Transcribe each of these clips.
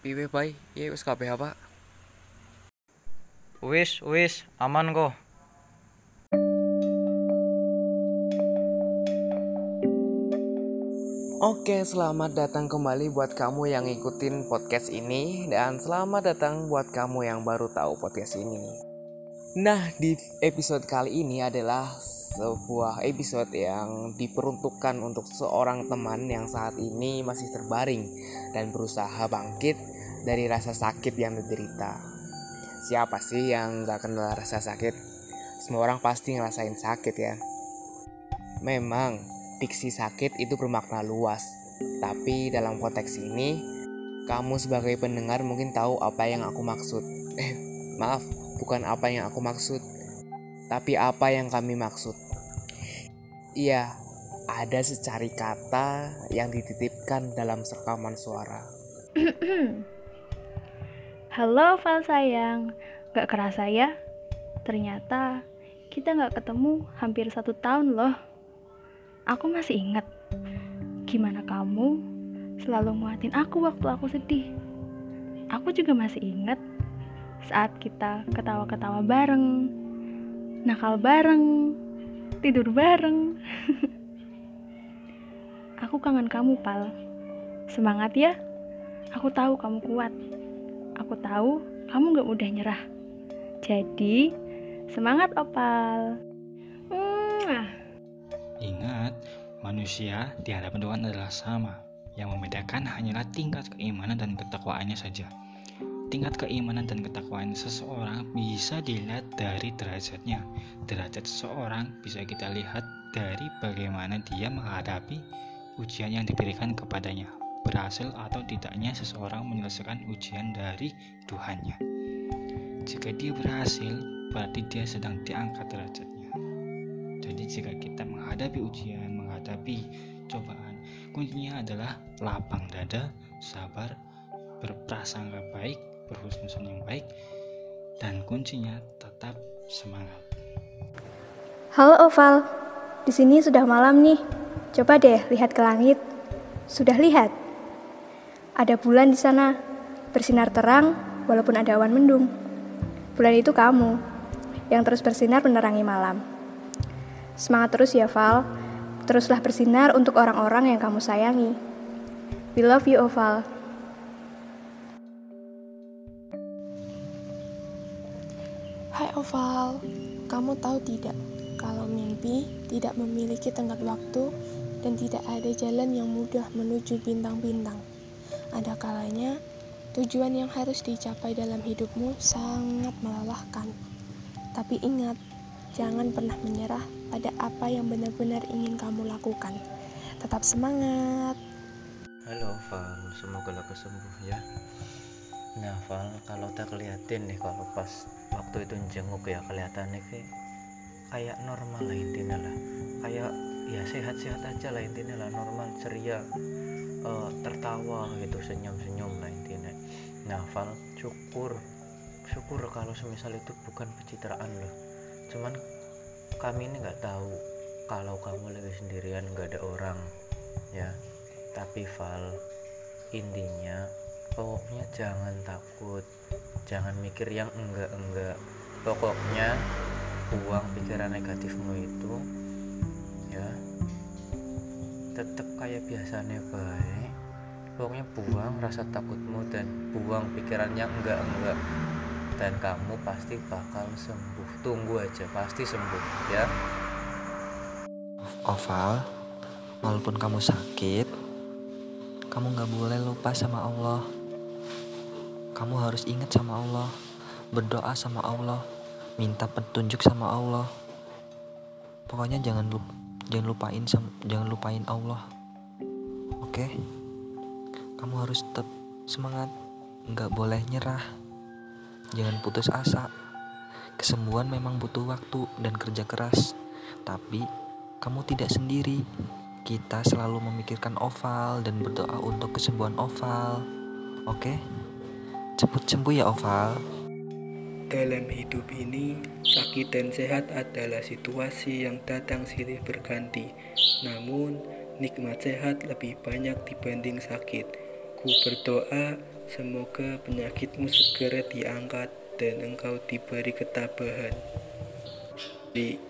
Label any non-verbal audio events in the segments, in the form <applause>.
piwe bae? Iya wis kabeh apa? Wis, wis, aman kok. Oke, selamat datang kembali buat kamu yang ngikutin podcast ini dan selamat datang buat kamu yang baru tahu podcast ini. Nah, di episode kali ini adalah sebuah episode yang diperuntukkan untuk seorang teman yang saat ini masih terbaring dan berusaha bangkit dari rasa sakit yang diderita. Siapa sih yang gak kenal rasa sakit? Semua orang pasti ngerasain sakit ya. Memang diksi sakit itu bermakna luas. Tapi dalam konteks ini, kamu sebagai pendengar mungkin tahu apa yang aku maksud. Eh, maaf, bukan apa yang aku maksud, tapi apa yang kami maksud. Iya, ada secari kata yang dititipkan dalam sekaman suara. <clears throat> Halo Val sayang, gak kerasa ya? Ternyata kita gak ketemu hampir satu tahun loh. Aku masih ingat gimana kamu selalu nguatin aku waktu aku sedih. Aku juga masih ingat saat kita ketawa-ketawa bareng, nakal bareng, tidur bareng. <laughs> aku kangen kamu, Pal. Semangat ya. Aku tahu kamu kuat. Aku tahu kamu gak mudah nyerah. Jadi, semangat, Opal. Mwah. Ingat, manusia di hadapan Tuhan adalah sama. Yang membedakan hanyalah tingkat keimanan dan ketakwaannya saja. Tingkat keimanan dan ketakwaan seseorang bisa dilihat dari derajatnya. Derajat seseorang bisa kita lihat dari bagaimana dia menghadapi ujian yang diberikan kepadanya. Berhasil atau tidaknya seseorang menyelesaikan ujian dari Tuhannya. Jika dia berhasil, berarti dia sedang diangkat derajatnya. Jadi jika kita menghadapi ujian, menghadapi cobaan, kuncinya adalah lapang dada, sabar, berprasangka baik, berhusnuzon yang baik, dan kuncinya tetap semangat. Halo Oval, di sini sudah malam nih. Coba deh lihat ke langit. Sudah lihat? Ada bulan di sana, bersinar terang walaupun ada awan mendung. Bulan itu kamu, yang terus bersinar menerangi malam. Semangat terus ya Val. Teruslah bersinar untuk orang-orang yang kamu sayangi. We love you, Oval. Oval, kamu tahu tidak kalau mimpi tidak memiliki tenggat waktu dan tidak ada jalan yang mudah menuju bintang-bintang. Ada kalanya tujuan yang harus dicapai dalam hidupmu sangat melelahkan. Tapi ingat, jangan pernah menyerah pada apa yang benar-benar ingin kamu lakukan. Tetap semangat. Halo Val, semoga lo kesembuh ya. Nah Val, kalau tak kelihatin nih kalau pas waktu itu jenguk ya kelihatannya kayak kayak normal lah intinya lah. Kayak ya sehat-sehat aja lah intinya lah normal ceria uh, tertawa gitu senyum-senyum lah intinya. Nah Val, syukur syukur kalau semisal itu bukan pencitraan loh. Cuman kami ini nggak tahu kalau kamu lagi sendirian nggak ada orang ya tapi Val intinya pokoknya jangan takut. Jangan mikir yang enggak-enggak. Pokoknya buang pikiran negatifmu itu ya. Tetap kayak biasanya baik. Pokoknya buang rasa takutmu dan buang pikiran yang enggak-enggak. Dan kamu pasti bakal sembuh. Tunggu aja pasti sembuh ya. Oval walaupun kamu sakit kamu gak boleh lupa sama Allah kamu harus ingat sama Allah berdoa sama Allah minta petunjuk sama Allah pokoknya jangan lupa jangan lupain jangan lupain Allah oke okay? kamu harus tetap semangat nggak boleh nyerah Jangan putus asa. Kesembuhan memang butuh waktu dan kerja keras, tapi kamu tidak sendiri. Kita selalu memikirkan oval dan berdoa untuk kesembuhan oval. Oke? Cepet sembuh ya oval. Dalam hidup ini, sakit dan sehat adalah situasi yang datang silih berganti. Namun, nikmat sehat lebih banyak dibanding sakit. Ku berdoa Semoga penyakitmu segera diangkat dan engkau diberi ketabahan. Di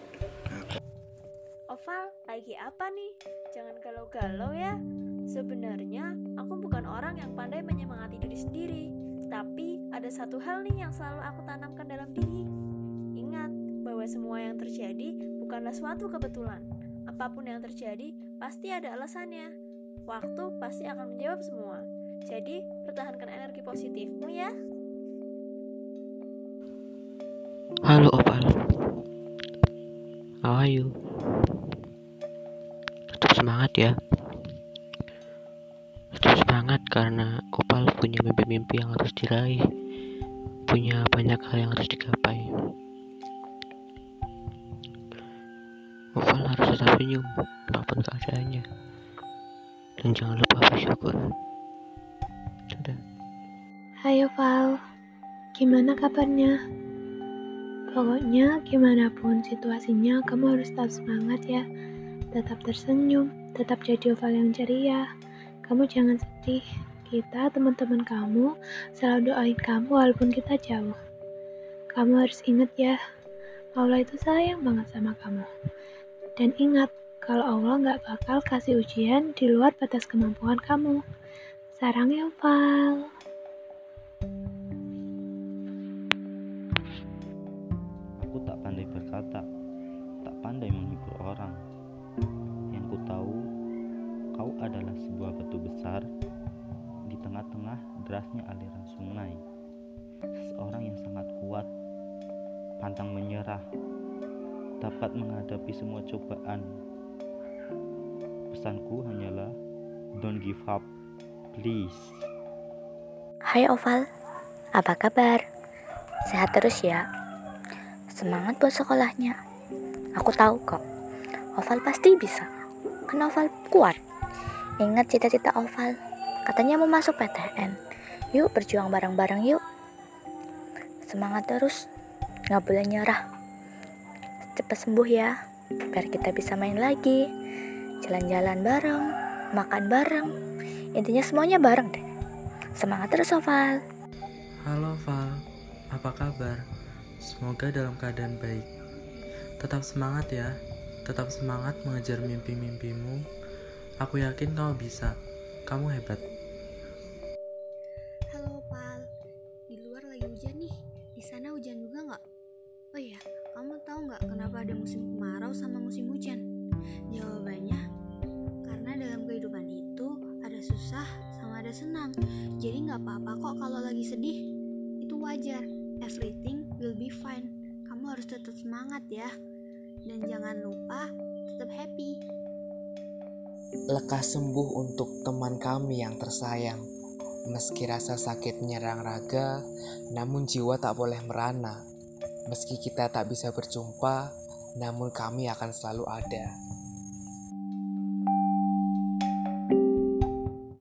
Oval, lagi apa nih? Jangan galau-galau ya. Sebenarnya, aku bukan orang yang pandai menyemangati diri sendiri. Tapi, ada satu hal nih yang selalu aku tanamkan dalam diri. Ingat bahwa semua yang terjadi bukanlah suatu kebetulan. Apa pun yang terjadi, pasti ada alasannya. Waktu pasti akan menjawab semua. Jadi, pertahankan energi positifmu ya. Halo Opal How are you? Tetap semangat ya semangat karena Opal punya mimpi-mimpi yang harus diraih Punya banyak hal yang harus digapai Opal harus tetap senyum apa pun keadaannya Dan jangan lupa bersyukur Sudah Hai Oval, gimana kabarnya? Pokoknya gimana pun situasinya, kamu harus tetap semangat ya. Tetap tersenyum, tetap jadi oval yang ceria. Kamu jangan sedih. Kita, teman-teman kamu, selalu doain kamu walaupun kita jauh. Kamu harus ingat ya, Allah itu sayang banget sama kamu. Dan ingat, kalau Allah nggak bakal kasih ujian di luar batas kemampuan kamu. Sarang ya, Oval. Aku tak pandai berkata, tak pandai menghibur orang. Adalah sebuah batu besar di tengah-tengah derasnya aliran sungai. Seseorang yang sangat kuat, pantang menyerah, dapat menghadapi semua cobaan. Pesanku hanyalah, don't give up, please. Hai Oval, apa kabar? Sehat terus ya. Semangat buat sekolahnya. Aku tahu kok. Oval pasti bisa. Kan Oval kuat. Ingat cita-cita Oval. Katanya mau masuk PTN. Yuk berjuang bareng-bareng yuk. Semangat terus. Nggak boleh nyerah. Cepat sembuh ya. Biar kita bisa main lagi. Jalan-jalan bareng. Makan bareng. Intinya semuanya bareng deh. Semangat terus Oval. Halo Val, apa kabar? Semoga dalam keadaan baik. Tetap semangat ya, tetap semangat mengejar mimpi-mimpimu. Aku yakin kamu bisa, kamu hebat. Halo Pal, di luar lagi hujan nih. Di sana hujan juga nggak? Oh iya, kamu tahu nggak kenapa ada musim kemarau sama musim hujan? Jawabannya, karena dalam kehidupan itu ada susah sama ada senang. Jadi nggak apa-apa kok kalau lagi sedih. Itu wajar. Everything will be fine. Kamu harus tetap semangat ya. Dan jangan lupa tetap happy. Lekas sembuh untuk teman kami yang tersayang. Meski rasa sakit menyerang raga, namun jiwa tak boleh merana. Meski kita tak bisa berjumpa, namun kami akan selalu ada.